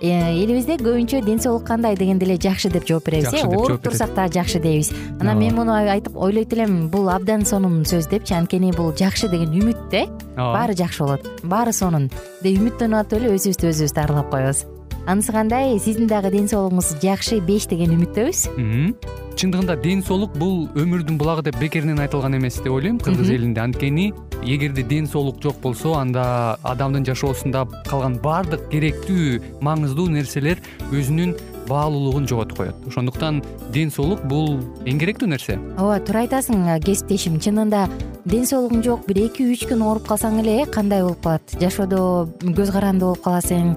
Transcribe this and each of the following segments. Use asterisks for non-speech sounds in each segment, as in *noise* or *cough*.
элибизде көбүнчө ден соолук кандай дегенде эле жакшы деп жооп беребиз э? ооруп турсак дагы жакшы дейбиз анан мен муну айтып ойлойт элем бул абдан сонун сөз депчи анткени бул жакшы деген үмүт да ооба баары жакшы болот баары сонун. Деп үмүттөнүп атып эле өзүбүздү өзүбүз дарылап коебуз анысы кандай? Сиздин дагы ден соолугуңуз жакшы беш деген үмүттөбүз. Чындыгында ден соолук бул өмүрдүн булагы деп бекеринен айтылган эмес деп ойлойм. Кыргыз элинде. Анткени эгерде ден соолук жок болсо анда адамдын жашоосунда калган баардык керектүү маңыздуу нерселер өзүнүн баалуулугун жоготуп коет. Ошондуктан ден соолук бул эң керектүү нерсе. Ооба туура айтасың кесиптешим. Чынында ден соолугуң жок бир эки үч күн ооруп калсаң эле кандай болуп калат? Жашоодо көз каранды болуп каласың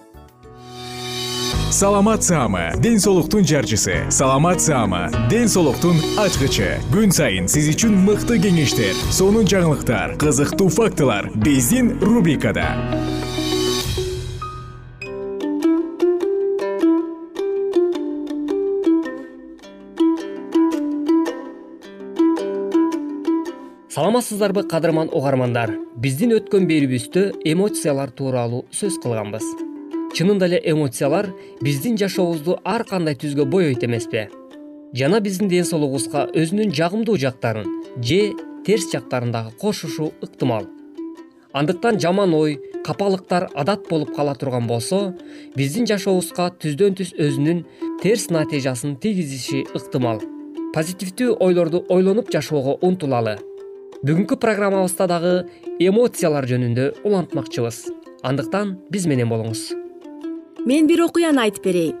саламат саама ден соолуктун жарчысы. Саламат саама ден соолуктун ачкычы. Күн сайын сиз үчүн мыкты кеңештер сонун жаңылыктар кызыктуу фактылар биздин рубрикада. Саламатсыздарбы кадырман угармандар. Биздин өткөн берүүбүздө эмоциялар тууралуу сөз кылганбыз чынында эле эмоциялар биздин жашообузду ар кандай түзгө бойойт эмеспи. Жана биздин ден соолугубузга өзүнүн жагымдуу жактарын же терс жактарын дагы кошушу ыктымал. Андыктан жаман ой капалыктар адат болуп кала турган болсо биздин жашообузга түздөн түз өзүнүн терс натыйжасын тийгизиши ыктымал. Позитивдүү ойлорду ойлонуп жашоого умтулалы бүгүнкү программабызда дагы эмоциялар жөнүндө улантмакчыбыз. Андыктан биз менен болуңуз мен бир окуяны айтып берейин.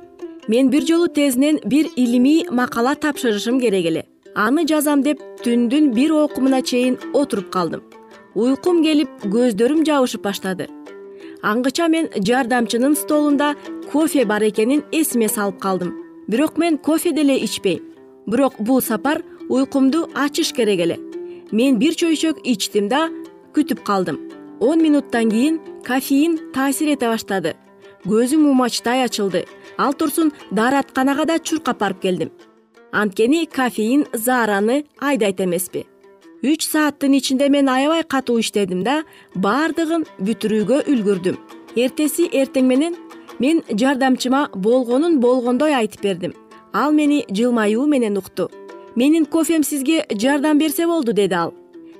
Мен бир жолу тезинен бир илимий макала тапшырышым керек эле. Аны жазам деп түндүн бир окумуна чейин отуруп калдым. Уйкум келип көздөрүм жабышып баштады. Аңгыча мен жардамчынын столунда кофе бар экенин эсиме салып калдым. Бирок мен кофе деле ичпейм. Бирок бул сапар уйкумду ачыш керек эле. Мен бир чөйшөк ичтим да күтүп калдым. Он минуттан кийин кофеин таасир эте баштады көзүм умачтай ачылды. Ал турсун дааратканага да чуркап барып келдим. Анткени кофеин заараны айдайт эмеспи. Үч сааттын ичинде мен аябай катуу иштедим да баардыгын бүтүрүүгө үлгүрдүм. Эртеси эртең менен мен жардамчыма болгонун болгондой айтып бердим. Ал мени жылмаюу менен укту. Менин кофем сизге жардам берсе болду деди ал.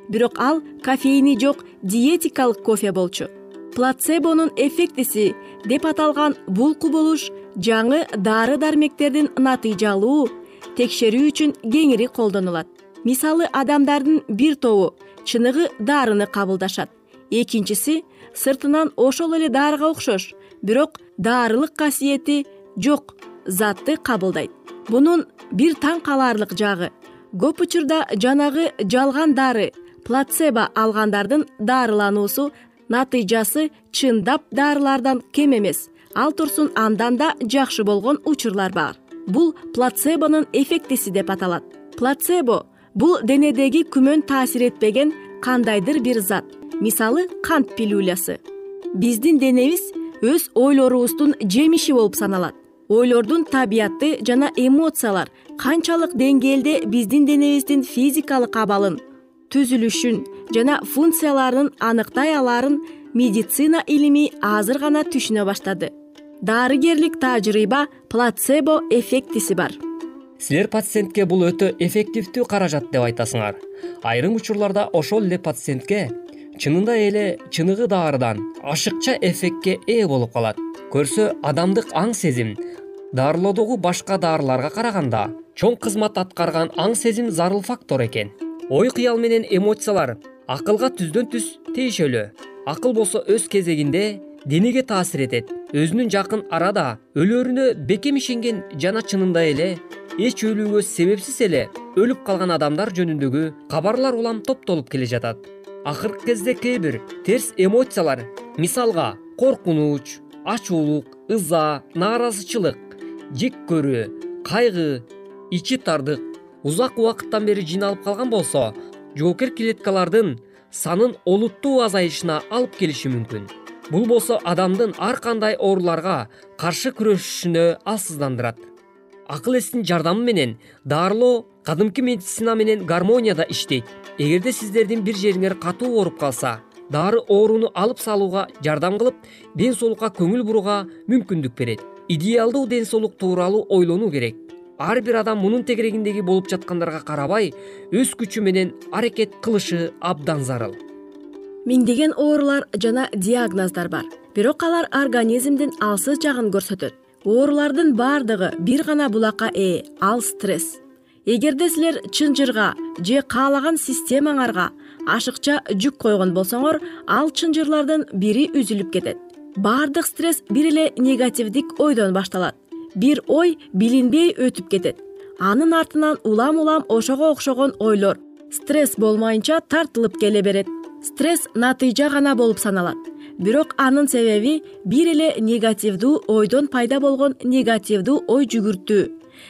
Бирок ал кофеини жок диетикалык кофе болчу плацебонун эффектиси деп аталган бул кубулуш жаңы дары дармектердин натыйжалуу текшерүү үчүн кеңири колдонулат. Мисалы адамдардын бир тобу чыныгы дарыны кабылдашат. Экинчиси сыртынан ошол эле дарыга окшош бирок даарылык касиети жок затты кабылдайт. Бунун бир таң каларлык жагы көп учурда жанагы жалган дары плацебо алгандардын дарылануусу натыйжасы чындап дарылардан кем эмес. Ал турсун андан да жакшы болгон учурлар бар. Бул плацебонун эффектиси деп аталат. Плацебо бул денедеги күмөн таасир этпеген кандайдыр бир зат. Мисалы кант пилюлясы. Биздин денебиз өз ойлорубуздун жемиши болуп саналат. Ойлордун табияты жана эмоциялар канчалык деңгээлде биздин денебиздин физикалык абалын түзүлүшүн жана функцияларын аныктай алаарын медицина илими азыр гана түшүнө баштады. Дарыгерлик тажрыйба плацебо эффектиси бар. Силер пациентке бул өтө эффективдүү каражат деп айтасыңар. Айрым учурларда ошол эле пациентке чынында эле чыныгы дарыдан ашыкча эффектке ээ болуп калат. Көрсө адамдык аң сезим дарылоодогу башка дарыларга караганда чоң кызмат аткарган аң сезим зарыл фактор экен. Ой кыял менен эмоциялар акылга түздөн түз тийишелүү акыл болсо өз кезегинде денеге таасир этет. Өзүнүн жакын арада өлөрүнө бекем ишенген жана чынында эле эч өлүүгө себепсиз эле өлүп калган адамдар жөнүндөгү кабарлар улам топтолуп келе жатат. Акыркы кезде кээ бир терс эмоциялар мисалга коркунуч ачуулук ыза нааразычылык жек көрүү кайгы ичи тардык узак убакыттан бери жыйналып калган болсо жоокер клеткалардын санын олуттуу азайышына алып келиши мүмкүн. Бул болсо адамдын ар кандай ооруларга каршы күрөшүшүнө алсыздандырат акыл эстин жардамы менен дарылоо кадимки медицина менен гармонияда иштейт. Эгерде сиздердин бир жериңер катуу ооруп калса дары ооруну алып салууга жардам кылып ден соолукка көңүл бурууга мүмкүндүк берет. Идеалдуу ден соолук тууралуу ойлонуу керек ар бир адам мунун тегерегиндеги болуп жаткандарга карабай өз күчү менен аракет кылышы абдан зарыл. Миңдеген оорулар жана диагноздар бар. Бирок алар организмдин алсыз жагын көрсөтөт. Оорулардын баардыгы бир гана булакка ээ ал стресс. Эгерде силер чынжырга же каалаган системаңарга ашыкча жүк койгон болсоңор ал чынжырлардын бири үзүлүп кетет. Баардык стресс бир эле негативдик ойдон башталат бир ой билинбей өтүп кетет. Анын артынан улам улам ошого окшогон ойлор стресс болмайынча тартылып келе берет. Стресс натыйжа гана болуп саналат. Бирок анын себеби бир эле негативдүү ойдон пайда болгон негативдүү ой жүгүртүү.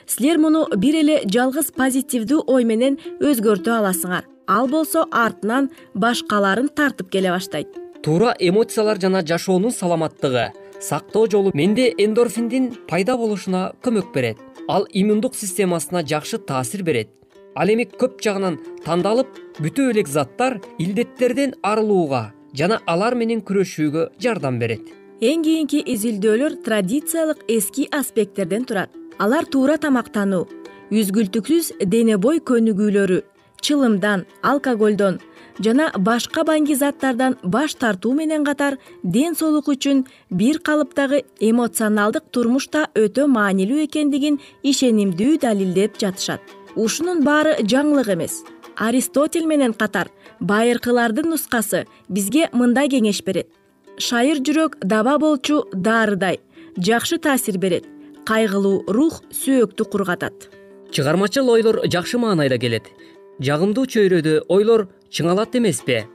Силер муну бир эле жалгыз позитивдүү ой менен өзгөртө аласыңар. Ал болсо артынан башкаларын тартып келе баштайт. Туура эмоциялар жана жашоонун саламаттыгы сактоо жолу менде эндорфиндин пайда болушуна көмөк берет. Ал иммундук системасына жакшы таасир берет. Ал эми көп жагынан тандалып бүтө элек заттар илдеттерден арылууга жана алар менен күрөшүүгө жардам берет. Эң кийинки изилдөөлөр традициялык эски аспекттерден турат. Алар туура тамактануу үзгүлтүксүз дене бой көнүгүүлөрү чылымдан алкоголдон жана башка баңги заттардан баш тартуу менен катар ден соолук үчүн бир калыптагы эмоционалдык турмуш да өтө маанилүү экендигин ишенимдүү далилдеп жатышат. Ушунун баары жаңылык эмес. Аристотель менен катар байыркылардын нускасы бизге мындай кеңеш берет. Шайыр жүрөк даба болчу дарыдай жакшы таасир берет кайгылуу рух сөөктү кургатат. Чыгармачыл ойлор жакшы маанайда келет. Жагымдуу чөйрөдө ойлор чыңалат эмеспи?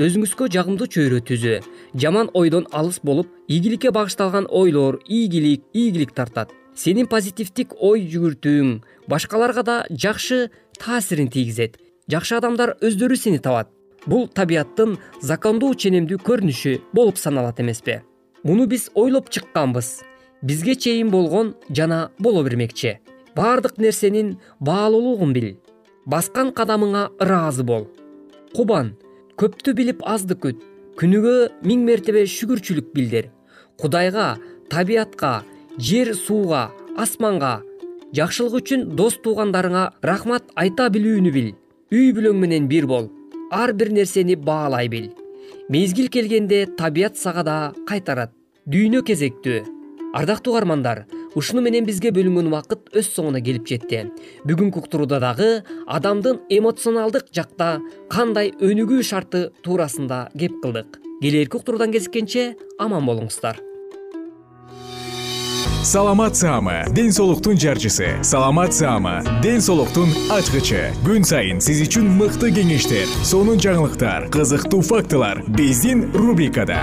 Өзүңүзгө жагымдуу чөйрө түзүү жаман ойдон алыс болуп ийгиликке багышталган ойлор ийгилик ийгилик тартат. Сенин позитивдик ой жүгүртүүң башкаларга да жакшы таасирин тийгизет. Жакшы адамдар өздөрү сени табат. Бул табияттын закондуу ченемдүү көрүнүшү болуп саналат эмеспи. Муну биз ойлоп чыкканбыз. Бизге чейин болгон жана боло бермекчи. Баардык нерсенин баалуулугун бил. Баскан кадамыңа ыраазы бол кубан көптү билип азды күт күнүгө миң мертебе шүгүрчүлүк билдир. Кудайга табиятка жер сууга асманга жакшылык үчүн дос туугандарыңа рахмат айта билүүнү бил. Үй бүлөң менен бир бол. Ар бир нерсени баалай бил. Мезгил келгенде табият сага да кайтарат. Дүйнө кезектүү. Ардактуу угармандар ушуну менен бизге бөлүнгөн убакыт өз соңуна келип жетти. Бүгүнкү уктурууда дагы адамдын эмоционалдык жакта кандай өнүгүү шарты туурасында кеп кылдык. Келээрки уктуруудан кезишкенче аман болуңуздар. Саламат саама ден соолуктун жарчысы. Саламат саама ден соолуктун ачкычы. Күн сайын сиз үчүн мыкты кеңештер сонун жаңылыктар кызыктуу фактылар. Биздин рубрикада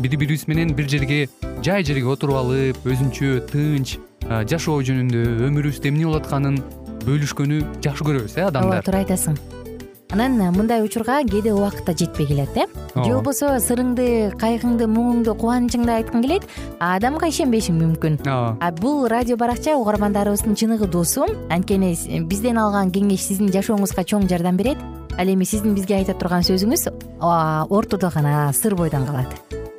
бири бирибиз менен бир жерге жай жерге отуруп алып өзүнчө тынч жашоо жөнүндө өмүрүбүздө эмне болуп атканын бөлүшкөнү жакшы көрөбүз э адамдар? Ооба туура айтасың. Анан мындай учурга кээде убакыт да жетпей келет э. Же болбосо сырыңды кайгыңды муңуңду кубанычыңды айткың келет а адамга ишенбешиң мүмкүн. Ооба. А бул радио баракча угармандарыбыздын чыныгы досу. Анткени бизден алган кеңеш сиздин жашооңузга чоң жардам берет. Ал эми сиздин бизге айта турган сөзүңүз ортодо гана сыр бойдон калат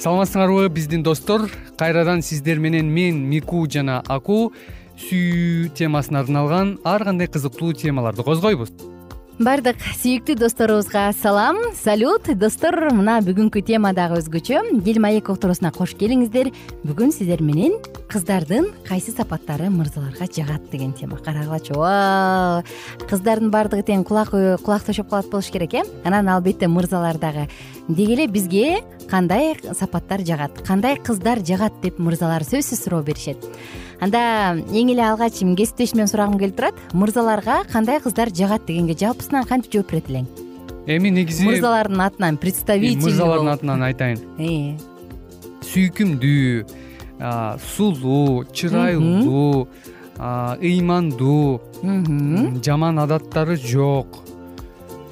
саламатсыңарбы биздин достор. Кайрадан сиздер менен мен мику жана аку сүйүү темасына арналган ар кандай кызыктуу темаларды козгойбуз баардык сүйүктүү досторубузга салам. Салют достор. Мына бүгүнкү тема дагы өзгөчө дил маек уктуруусуна кош келиңиздер. Бүгүн сиздер менен кыздардын кайсы сапаттары мырзаларга жагат деген тема карагылачы кыздардын баардыгы тең кулак кулак тошоп калат болуш керек э? Анан албетте мырзалар дагы деги эле бизге кандай сапаттар жагат кандай кыздар жагат деп мырзалар сөзсүз суроо беришет анда эң эле алгач кесиптешимден сурагым келип турат. Мырзаларга кандай кыздар жагат дегенге жалпысынан кантип жооп берет элең эми негизи мырзалардын атынан представитель мырзалардын атынан айтайын. *laughs* Э. сүйкүмдүү сулуу чырайлуу ыймандуу жаман адаттары жок.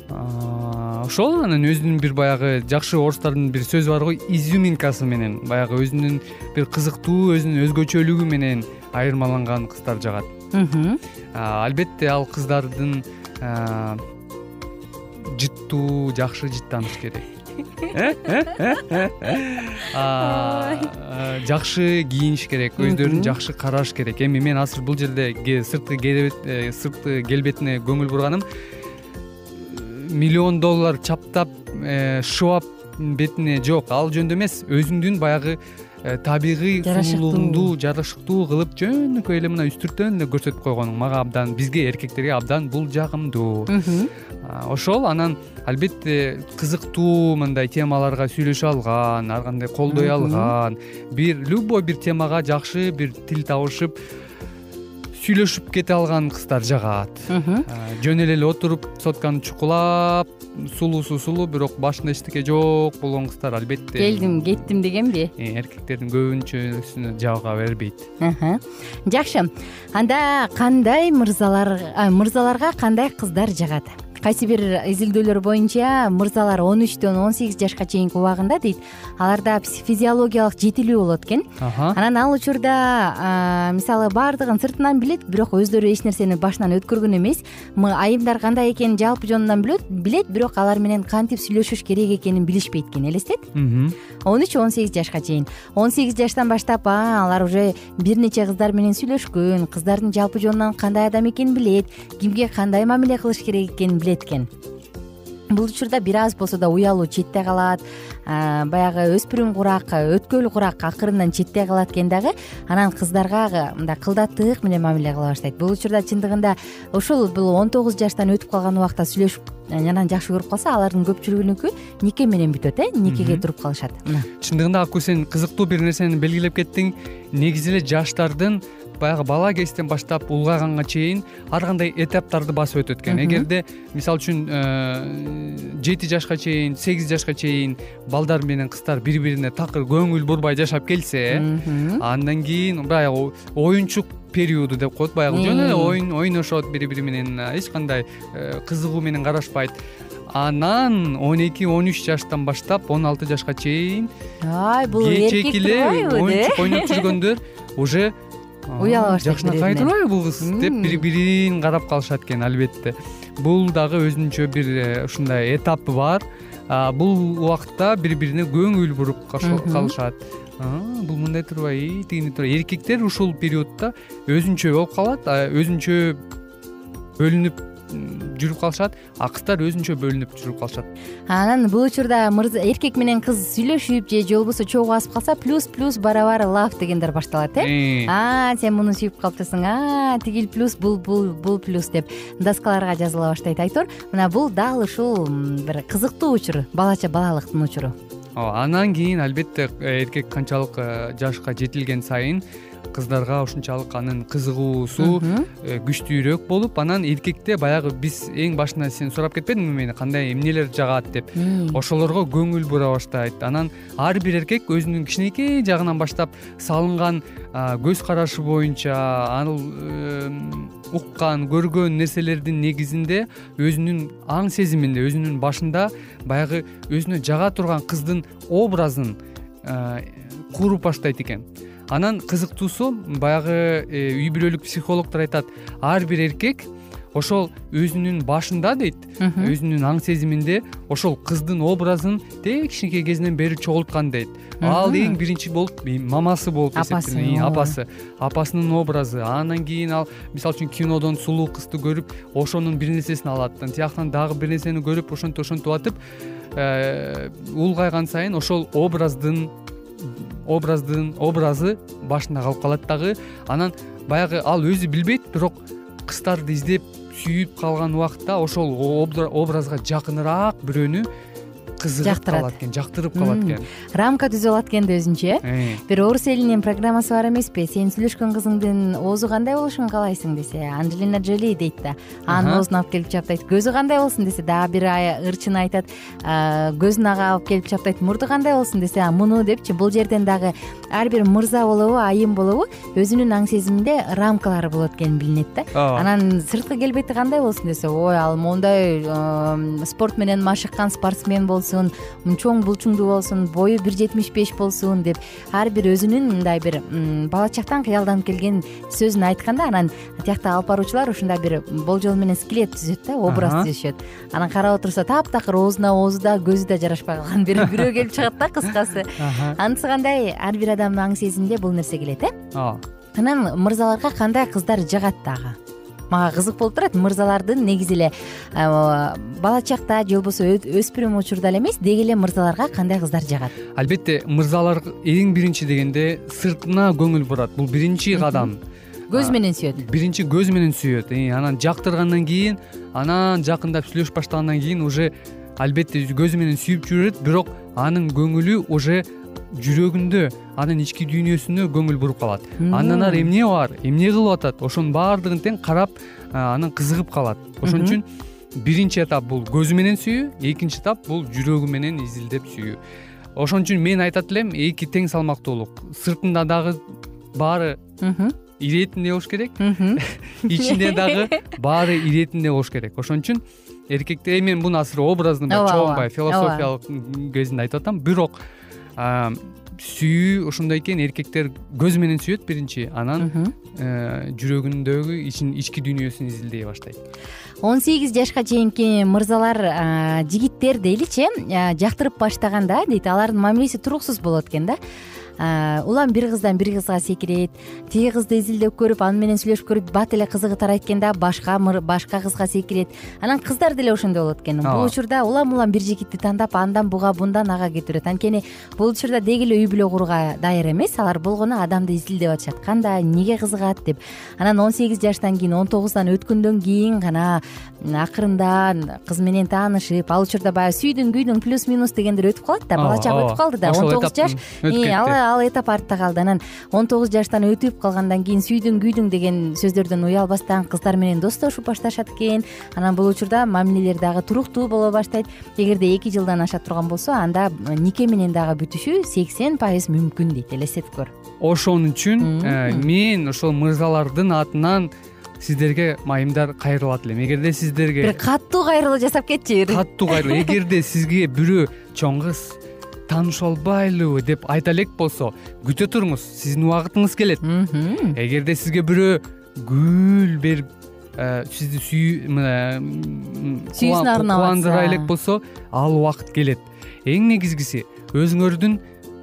Ошол анан өзүнүн бир баягы жакшы орустардын бир сөзү бар го изюминкасы менен. Баягы өзүнүн бир кызыктуу өзүнүн өзгөчөлүгү менен айырмаланган кыздар жагат. Албетте ал кыздардын жыттуу жакшы жыттаныш керек. Жакшы кийиниш керек өздөрүн жакшы караш керек. Эми мен азыр бул жерде сырткы э, сырткы келбетине көңүл бурганым. Миллион доллар чаптап э, шыбап бетине жок. Ал жөнүндө эмес өзүңдүн баягы Э, табигый сулуулугуңду жарашыктуу кылып жөнөкөй эле мына үстүртөн эле көрсөтүп койгонуң мага абдан бизге эркектерге абдан бул жагымдуу. Ошол анан албетте кызыктуу мындай темаларга сүйлөшө алган ар кандай колдой алган бир любой бир темага жакшы бир тил табышып сүйлөшүп кете алган кыздар жагат. Жөн эле эле отуруп сотканы чукулап сулуусу сулуу бирок башында эчтеке жок болгон кыздар албетте. Келдим кеттим дегенби? Э, эркектердин көбүнчөсүнө жаба бербейт. Жакшы. Анда кандай мырзалар мырзаларга кандай кыздар жагат кайсы бир изилдөөлөр боюнча мырзалар он үчтөн он сегиз жашка чейинки убагында дейт. Аларда физиологиялык жетилүү болот экен. Анан ал учурда мисалы баардыгын сыртынан билет бирок өздөрү эч нерсени башынан өткөргөн эмес. Айымдар кандай экенин жалпы жөнүнөн билет бирок алар менен кантип сүйлөшүш керек экенин билишпейт экен элестет он үч он сегиз жашка чейин. он сегиз жаштан баштап алар уже бир нече кыздар менен сүйлөшкөн. Кыздардын жалпы жонунан кандай адам экенин билет кимге кандай мамиле кылыш керек экенин билет экен. Бул учурда бир аз болсо да уялуу четте калат баягы өспүрүм курак өткөл курак акырындан четте калат экен дагы анан кыздарга мындай кылдаттык менен мамиле кыла баштайт. Бул учурда чындыгында ушул бул он тогуз жаштан өтүп калган убакта сүйлөшүп анан жакшы көрүп калса алардын көпчүлүгүнүкү нике менен бүтөт э? Никеге туруп калышат? Мына. Чындыгында аку сен кызыктуу бир нерсени белгилеп кеттиң. Негизи эле жаштардын баягы бала кезден баштап улгайганга чейин ар кандай этаптарды басып өтөт экен эгерде мисалы үчүн э, жети жашка чейин сегиз жашка чейин балдар менен кыздар бири бирине такыр көңүл бурбай жашап келсе андан кийин баягы оюнчук периоду деп коет баягы. Жөн эле оюн ойношот бири бири менен эч кандай э, кызыгуу менен карашпайт. Анан он эки он үч жаштан баштап он алты жашка чейин ай бул эркек эле оюнчук ойноп *laughs* жүргөндөр уже уяла баштайт жакшынакай турбайбы бул кыз? Деп бири бирин карап калышат экен албетте. Бул дагы өзүнчө бир э, ушундай этапы бар. Бул убакытта бири бирине көңүл буруп калышат. Бул мындай турбайбы тигиндей турбайбы эркектер ушул периодто өзүнчө болуп калат өзүнчө бөлүнүп жүрүп калышат а кыздар өзүнчө бөлүнүп жүрүп калышат. Анан бул учурда эркек менен кыз сүйлөшүп же же болбосо чогуу басып калса плюс плюс барабар лав дегендер башталат э? А сен муну сүйүп калыптырсың а тигил плюс бул бул бул плюс деп доскаларга жазыла баштайт айтор мына бул дал ушул бир кызыктуу учур балача балалыктын учуру. Ооба андан кийин албетте эркек канчалык э, жашка жетилген сайын кыздарга ушунчалык анын кызыгуусу э, күчтүүрөөк болуп анан эркекте баягы биз эң башында сен сурап кетпедиңби мени кандай эмнелер жагат деп ошолорго көңүл бура баштайт. Анан ар бир эркек өзүнүн кичинекей жагынан баштап салынган көз карашы боюнча ал уккан көргөн нерселердин негизинде өзүнүн аң сезиминде өзүнүн башында баягы өзүнө жага турган кыздын образын куруп баштайт экен анан кызыктуусу баягы э, үй бүлөлүк психологдор айтат ар бир эркек ошол өзүнүн башында дейт. Өзүнүн аң сезиминде ошол кыздын образын тээ кичинекей кезинен бери чогулткан дейт. Ал эң биринчи болуп мамасы болуп эсептелет. Апасы апасынын образы. Андан кийин ал мисалы үчүн кинодон сулуу кызды көрүп ошонун бир нерсесин алат тияктан дагы бир нерсени көрүп ошентип ошентип атып э, улгайган сайын ошол образдын образдын образы башында калып калат дагы. Анан баягы ал өзү билбейт бирок кыздарды издеп сүйүп калган убакытта ошол образга жакыныраак бирөөнү кызыгып калат экен жактырып калат экен. Рамка түзүп алат экен да өзүнчө. Э, бир орус элинин программасы бар эмеспи сен сүйлөшкөн кызыңдын оозу кандай болушун каалайсың десе анжелина джоли дейт да. Анын оозун алып келип чаптайт көзү кандай болсун десе дагы бир ырчын айтат көзүн ага алып келип чаптайт мурду кандай болсун десе муну депчи бул жерден дагы ар бир мырза болобу айым болобу өзүнүн аң сезиминде рамкалары болот экени билинет да. Ооба. Анан сырткы келбети кандай болсун десе ой ал моундай спорт менен машыккан спортсмен болсун чоң булчуңдуу болсун бою бир жетимиш беш болсун деп ар бир өзүнүн мындай бир бала чактан кыялданып келген сөзүн айтканда анан тиякта алып баруучулар ушундай бир болжол менен скелет түзөт да образ түзүшөт анан карап отурса таптакыр оозуна оозу да көзү да жарашпай калган бир бирөө келип чыгат да кыскасы. Анысы кандай? Ар бир адамдын аң сезиминде бул нерсе келет э? Ооба анан мырзаларга кандай кыздар жагат дагы мага кызык болуп турат. Мырзалардын негизи эле бала чакта же болбосо өспүрүм учурда эле эмес деги эле мырзаларга кандай кыздар жагат? Албетте мырзалар эң биринчи дегенде сыртына көңүл бурат. Бул биринчи кадам. Көз менен сүйөт. биринчи көз менен сүйөт. Э, анан жактыргандан кийин анан жакындап сүйлөшүп баштагандан кийин уже албетте көзү менен сүйүп жүрөт бирок анын көңүлү уже жүрөгүндө анын ички дүйнөсүнө көңүл буруп калат. Андан ары эмне бар? Эмне кылып атат? Ошонун баардыгын тең карап анан кызыгып калат. Ошон үчүн биринчи этап бул көзү менен сүйүү экинчи этап бул жүрөгү менен изилдеп сүйүү. Ошон үчүн мен айтат элем эки тең салмактуулук. Сыртында дагы баары иретиндей болуш керек. *laughs* Ичинде дагы баары иретиндей болуш керек. Ошон үчүн эркектер мен муну азыр образный чогулбай философиялык кезинде айтып атам. Бирок сүйүү ошондой экен эркектер көз менен сүйөт биринчи. Анан э, жүрөгүндөгү ички дүйнөсүн изилдей баштайт. Он сегиз жашка чейинки мырзалар жигиттер дейличи жактырып баштаганда дейт алардын мамилеси туруксуз болот экен да улам бир кыздан бир кызга секирет тиги кызды изилдеп көрүп аны менен сүйлөшүп көрүп бат эле кызыгы тарайт экен да башка башка кызга секирет. Анан кыздар деле ошондой болот экен. Бул учурда улам улам бир жигитти тандап андан буга бундан ага кетип берет анткени бул учурда деги эле үй бүлө курууга даяр эмес алар болгону адамды изилдеп атышат кандай эмнеге кызыгат деп. Анан он сегиз жаштан кийин он тогуздан өткөндөн кийин гана акырында кыз менен таанышып ал учурда баягы сүйдүң күйдүң плюс минус дегендер өтүп калат да бала чак өтүп калды да. Он тогуз жаш ал этап артта калды анан он тогуз жаштан өтүп калгандан кийин сүйдүң күйдүң деген сөздөрдөн уялбастан кыздар менен достошуп башташат экен. Анан бул учурда мамилелер дагы туруктуу боло баштайт. Эгерде эки жылдан аша турган болсо анда нике менен дагы бүтүшү сексен пайыз мүмкүн дейт элестетип көр. Ошон үчүн э, мен ошол мырзалардын атынан сиздерге майымдар кайрылат элем. Эгерде сиздерге бир катуу кайрылуу жасап кетчи катуу кайрылуу. Эгерде сизге бирөө чоң кыз таанышып албайлыбы деп айта элек болсо күтө туруңуз сиздин убакытыңыз келет. Эгерде сизге бирөө гүл берип э, сизди сүйүүсүн арнап кубандыра элек болсо ал убакыт келет. Эң негизгиси өзүңөрдүн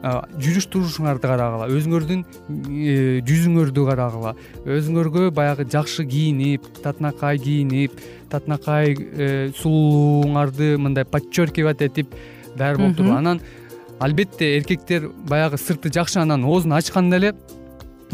жүрүш турушуңарды карагыла өзүңөрдүн э, жүзүңөрдү карагыла өзүңөргө баягы жакшы кийинип татынакай кийинип татынакай э, сулуулугуңарды мындай подчеркивать этип даяры болуп туруп анан албетте эркектер баягы сырты жакшы анан оозун ачканда эле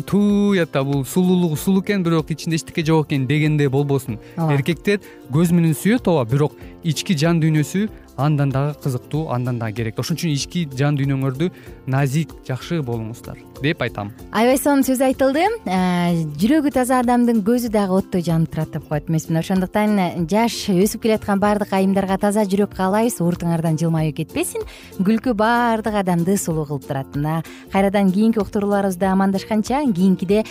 туята бул сулуулугу сулуу экен бирок ичинде эчтеке жок экен дегенде болбосун. Эркектер көз менен сүйөт ооба бирок ички жан дүйнөсү андан дагы кызыктуу андан дагы керектүү. Ошон үчүн ички жан дүйнөңөрдү назик жакшы болуңуздар деп айтам. Аябай сонун сөз айтылды. Э, жүрөгү таза адамдын көзү дагы оттой жанып турат деп коет эмесмин ошондуктан э, жаш өсүп келаткан баардык айымдарга таза жүрөк каалайбыз. Уртуңардан жылмаюу кетпесин. Күлкү баардык адамды сулуу кылып турат мына. Кайрадан кийинки уктурууларыбызда амандашканча кийинкиде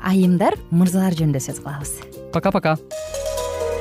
айымдар мырзалар жөнүндө сөз кылабыз. Пока пока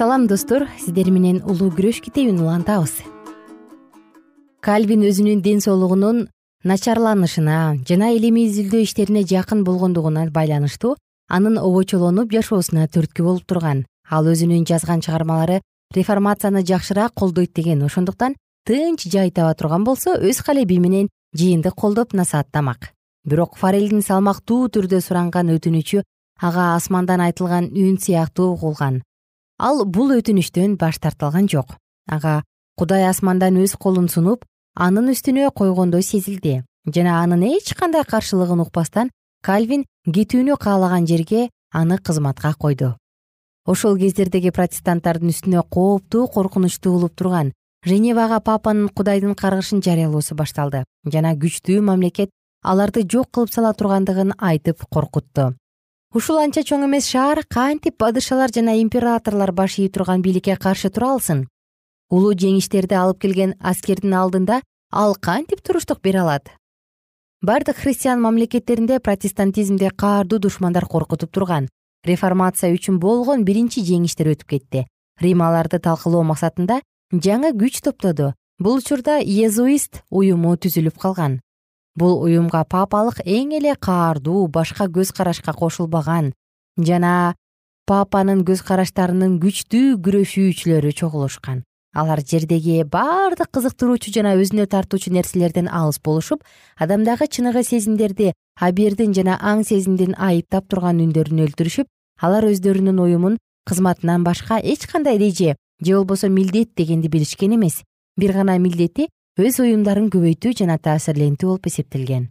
салам достор. Сиздер менен улуу күрөш китебин улантабыз. Кальвин өзүнүн ден соолугунун начарланышына жана илимий изилдөө иштерине жакын болгондугуна байланыштуу анын обочолонуп жашоосуна түрткү болуп турган. Ал өзүнүн жазган чыгармалары реформацияны жакшыраак колдойт деген. Ошондуктан тынч жай таба турган болсо өз калеби менен жыйынды колдоп насааттамак. Бирок фарелдин салмактуу түрдө суранган өтүнүчү ага асмандан айтылган үн сыяктуу угулган ал бул өтүнүчтөн баш тартылган жок. Ага кудай асмандан өз колун сунуп анын үстүнө койгондой сезилди. Жана анын эч кандай каршылыгын укпастан кальвин кетүүнү каалаган жерге аны кызматка койду. Ошол кездердеги протестанттардын үстүнө кооптуу коркунучтуу болуп турган женевага папанын кудайдын каргышын жарыялоосу башталды. Жана күчтүү мамлекет аларды жок кылып сала тургандыгын айтып коркутту ушул анча чоң эмес шаар кантип падышалар жана императорлор баш ийип турган бийликке каршы тура алсын? Улуу жеңиштерди алып келген аскердин алдында ал кантип туруштук бере алат? Бардык христиан мамлекеттеринде протестантизмди каардуу душмандар коркутуп турган. Реформация үчүн болгон биринчи жеңиштер өтүп кетти. Рим аларды талкылоо максатында жаңы күч топтоду. Бул учурда езуист уюму түзүлүп калган бул уюмга папалык эң эле каардуу башка көз карашка кошулбаган жана папанын көз караштарынын күчтүү күрөшүүчүлөрү чогулушкан. Алар жердеги баардык кызыктыруучу жана өзүнө тартуучу нерселерден алыс болушуп адамдагы чыныгы сезимдерди абердин жана аң сезимдин айыптап турган үндөрүн өлтүрүшүп алар өздөрүнүн уюмун кызматынан башка эч кандай эреже же болбосо милдет дегенди билишкен эмес. Бир гана милдети өз уюмдарын көбөйтүү жана таасирлентүү болуп эсептелген.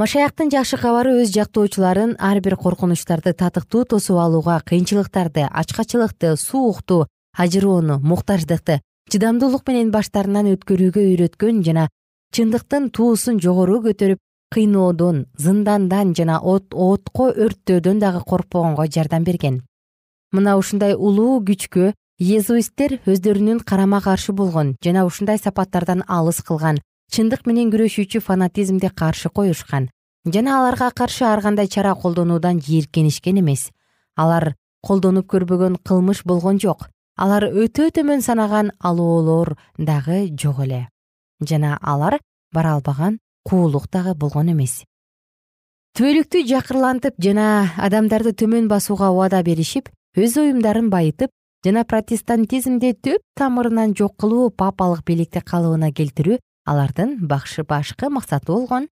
Машаяктын жакшы кабары өз жактоочуларын ар бир коркунучтарды татыктуу тосуп алууга кыйынчылыктарды ачкачылыкты суукту ажыроону муктаждыкты чыдамдуулук менен баштарынан өткөрүүгө үйрөткөн жана чындыктын туусун жогору көтөрүп кыйноодон зындандан жана отко өрттөөдөн дагы коркпогонго жардам берген. Мына ушундай улуу күчкө езуисттер өздөрүнүн карама каршы болгон жана ушундай сапаттардан алыс кылган чындык менен күрөшүүчү фанатизмди каршы коюшкан жана аларга каршы ар кандай чара колдонуудан жийиркенишкен эмес. Алар колдонуп көрбөгөн кылмыш болгон жок. Алар өтө төмөн санаган алоолор дагы жок эле. Жана алар бара албаган куулук дагы болгон эмес. Түбөлүктү жакырлантып жана адамдарды төмөн басууга убада беришип өз уюмдарын байытып жана протестантизмди түп тамырынан жок кылуу папалык бийликти калыбына келтирүү алардын башкы максаты болгон.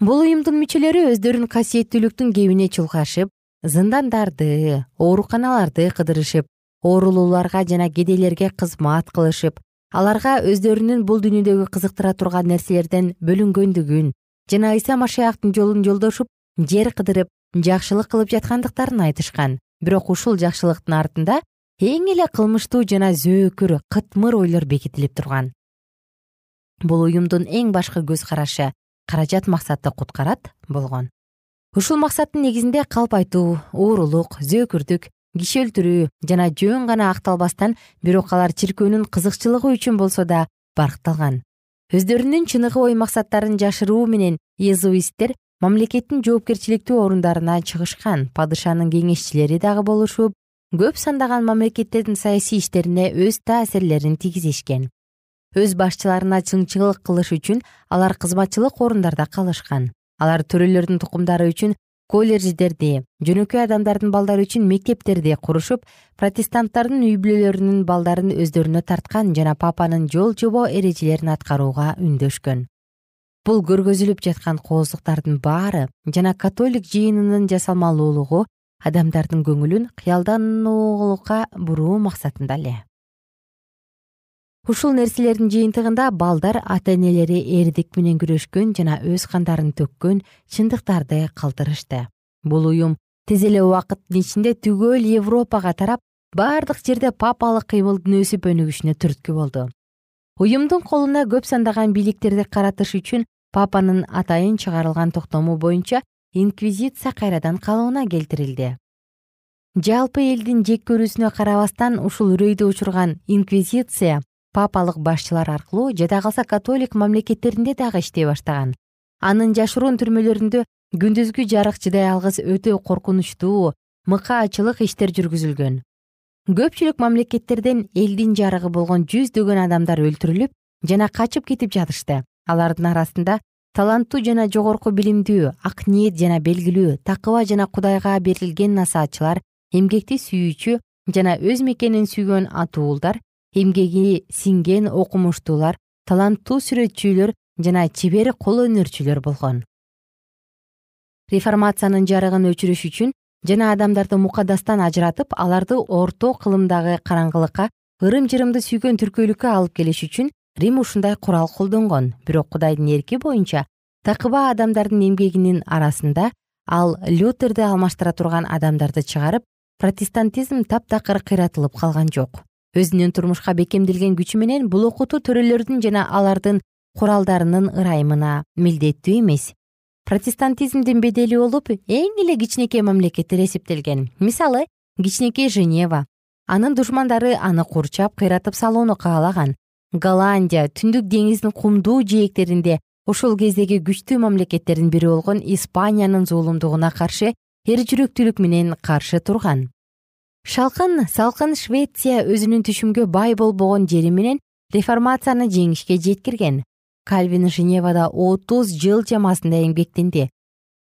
Бул уюмдун мүчөлөрү өздөрүн касиеттүүлүктүн кебине чулгашып зындандарды ооруканаларды кыдырышып оорулууларга жана кедейлерге кызмат кылышып аларга өздөрүнүн бул дүйнөдөгү кызыктыра турган нерселерден бөлүнгөндүгүн жана ыйса машаяктын жолун жолдошуп жер кыдырып жакшылык кылып жаткандыктарын айтышкан. Бирок ушул жакшылыктын артында эң эле кылмыштуу жана зөөкүр кытмыр ойлор бекитилип турган. Бул уюмдун эң башкы көз карашы каражат максатты куткарат болгон. Ушул максаттын негизинде калп айтуу уурулук зөөкүрдүк киши өлтүрүү жана жөн гана акталбастан бирок алар чиркөөнүн кызыкчылыгы үчүн болсо да баркталган. Өздөрүнүн чыныгы ой максаттарын жашыруу менен иезуисттер мамлекеттин жоопкерчиликтүү орундарына чыгышкан падышанын кеңешчилери дагы болушуп көп сандаган мамлекеттердин саясий иштерине өз таасирлерин тийгизишкен өз башчыларына чыңчылык кылыш үчүн алар кызматчылык орундарда калышкан. Алар төрөлөрдүн тукумдары үчүн колледждерди жөнөкөй адамдардын балдары үчүн мектептерди курушуп протестанттардын үй бүлөлөрүнүн балдарын өздөрүнө тарткан жана папанын жол жобо эрежелерин аткарууга үндөшкөн. Бул көргөзүлүп жаткан кооздуктардын баары жана католик жыйынынын жасалмалуулугу адамдардын көңүлүн кыялдануулукка буруу максатында эле. Ушул нерселердин жыйынтыгында балдар ата энелери эрдик менен күрөшкөн жана өз кандарын төккөн чындыктарды калтырышты. Бул уюм тез эле убакыттын ичинде түгөл европага тарап баардык жерде папалык кыймылдын өсүп өнүгүшүнө түрткү болду. Уюмдун колуна көп сандаган бийликтерди каратыш үчүн папанын атайын чыгарылган токтому боюнча инквизиция кайрадан калыбына келтирилди. Жалпы элдин жек көрүүсүнө карабастан ушул үрөйдү учурган инквизиция папалык башчылар аркылуу жада калса католик мамлекеттеринде дагы иштей баштаган. Анын жашыруун түрмөлөрүндө күндүзгү жарык чыдай алгыс өтө коркунучтуу мыкаачылык иштер жүргүзүлгөн. Көпчүлүк мамлекеттерден элдин жарыгы болгон жүздөгөн адамдар өлтүрүлүп жана качып кетип жатышты. Алардын арасында таланттуу жана жогорку билимдүү ак ниет жана белгилүү такыба жана кудайга берилген насаатчылар эмгекти сүйүүчү жана өз мекенин сүйгөн ата уулдар эмгеги сиңген окумуштуулар таланттуу сүрөтчүлөр жана чебер кол өнөрчүлөр болгон. Реформациянын жарыгын өчүрүш үчүн жана адамдарды мукадастан ажыратып аларды орто кылымдагы караңгылыкка ырым жырымды сүйгөн түркөйлүккө алып келиш үчүн рим ушундай курал колдонгон. Бирок кудайдын эрки боюнча такыба адамдардын эмгегинин арасында ал лютерди алмаштыра турган адамдарды чыгарып протестантизм таптакыр кыйратылып калган жок. Өзүнүн турмушка бекемделген күчү менен бул окутуу төрөлөрдүн жана алардын куралдарынын ырайымына милдеттүү эмес. Протестантизмдин бедели болуп эң эле кичинекей мамлекеттер эсептелген. Мисалы кичинекей женева. Анын душмандары аны курчап кыйратып салууну каалаган голландия түндүк деңиздин кумдуу жээктеринде ошол кездеги күчтүү мамлекеттердин бири болгон испаниянын зулумдугуна каршы эр жүрөктүүлүк менен каршы турган. Шалкын салкын швеция өзүнүн түшүмгө бай болбогон жери менен реформацияны жеңишке жеткирген. Кальвин женевада отуз жыл чамасында эмгектенди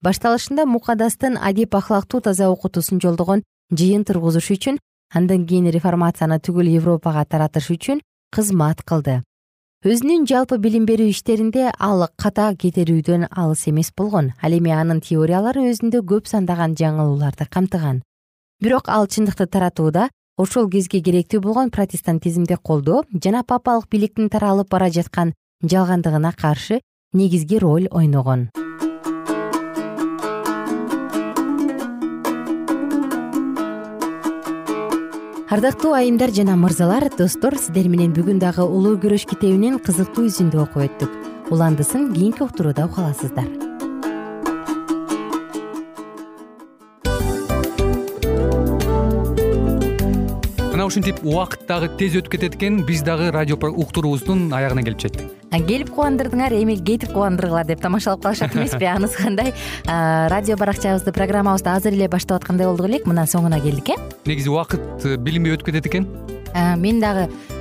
башталышында мукадастын адип ахлактуу таза окутуусун жолдогон жыйын тургузуш үчүн андан кийин реформацияны түгөл европага таратыш үчүн кызмат кылды. Өзүнүн жалпы билим берүү иштеринде ал ката кетирүүдөн алыс эмес болгон ал эми анын теориялары өзүндө көп сандаган жаңылууларды камтыган. Бирок ал чындыкты таратууда ошол кезге керектүү болгон протестантизмди колдоо жана папалык бийликтин таралып бара жаткан жалгандыгына каршы негизги роль ойногон ардактуу айымдар жана мырзалар достор сиздер менен бүгүн дагы улуу күрөш китебинен кызыктуу үзүндү окуп өттүк. Уландысын кийинки уктурууда уга аласыздар мына ушинтип убакыт дагы тез өтүп кетет экен. Биз дагы радио уктуруубуздун аягына келип жеттик келип кубандырдыңар эми кетип кубандыргыла деп тамашалап калышат эмеспи? *laughs* Анысы кандай? Радио баракчабызды программабызды азыр эле баштап аткандай болдук элек. Мына соңуна келдик э? Негизи убакыт э, билинбей өтүп кетет экен мен дагы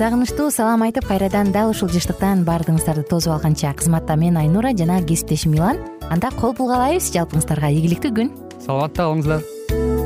сагынычтуу салам айтып кайрадан дал ушул жыштыктан баардыгыңыздарды тосуп алганча кызматта мен айнура жана кесиптешим милан анда кол булгалайбыз жалпыңыздарга ийгиликтүү күн. Саламатта калыңыздар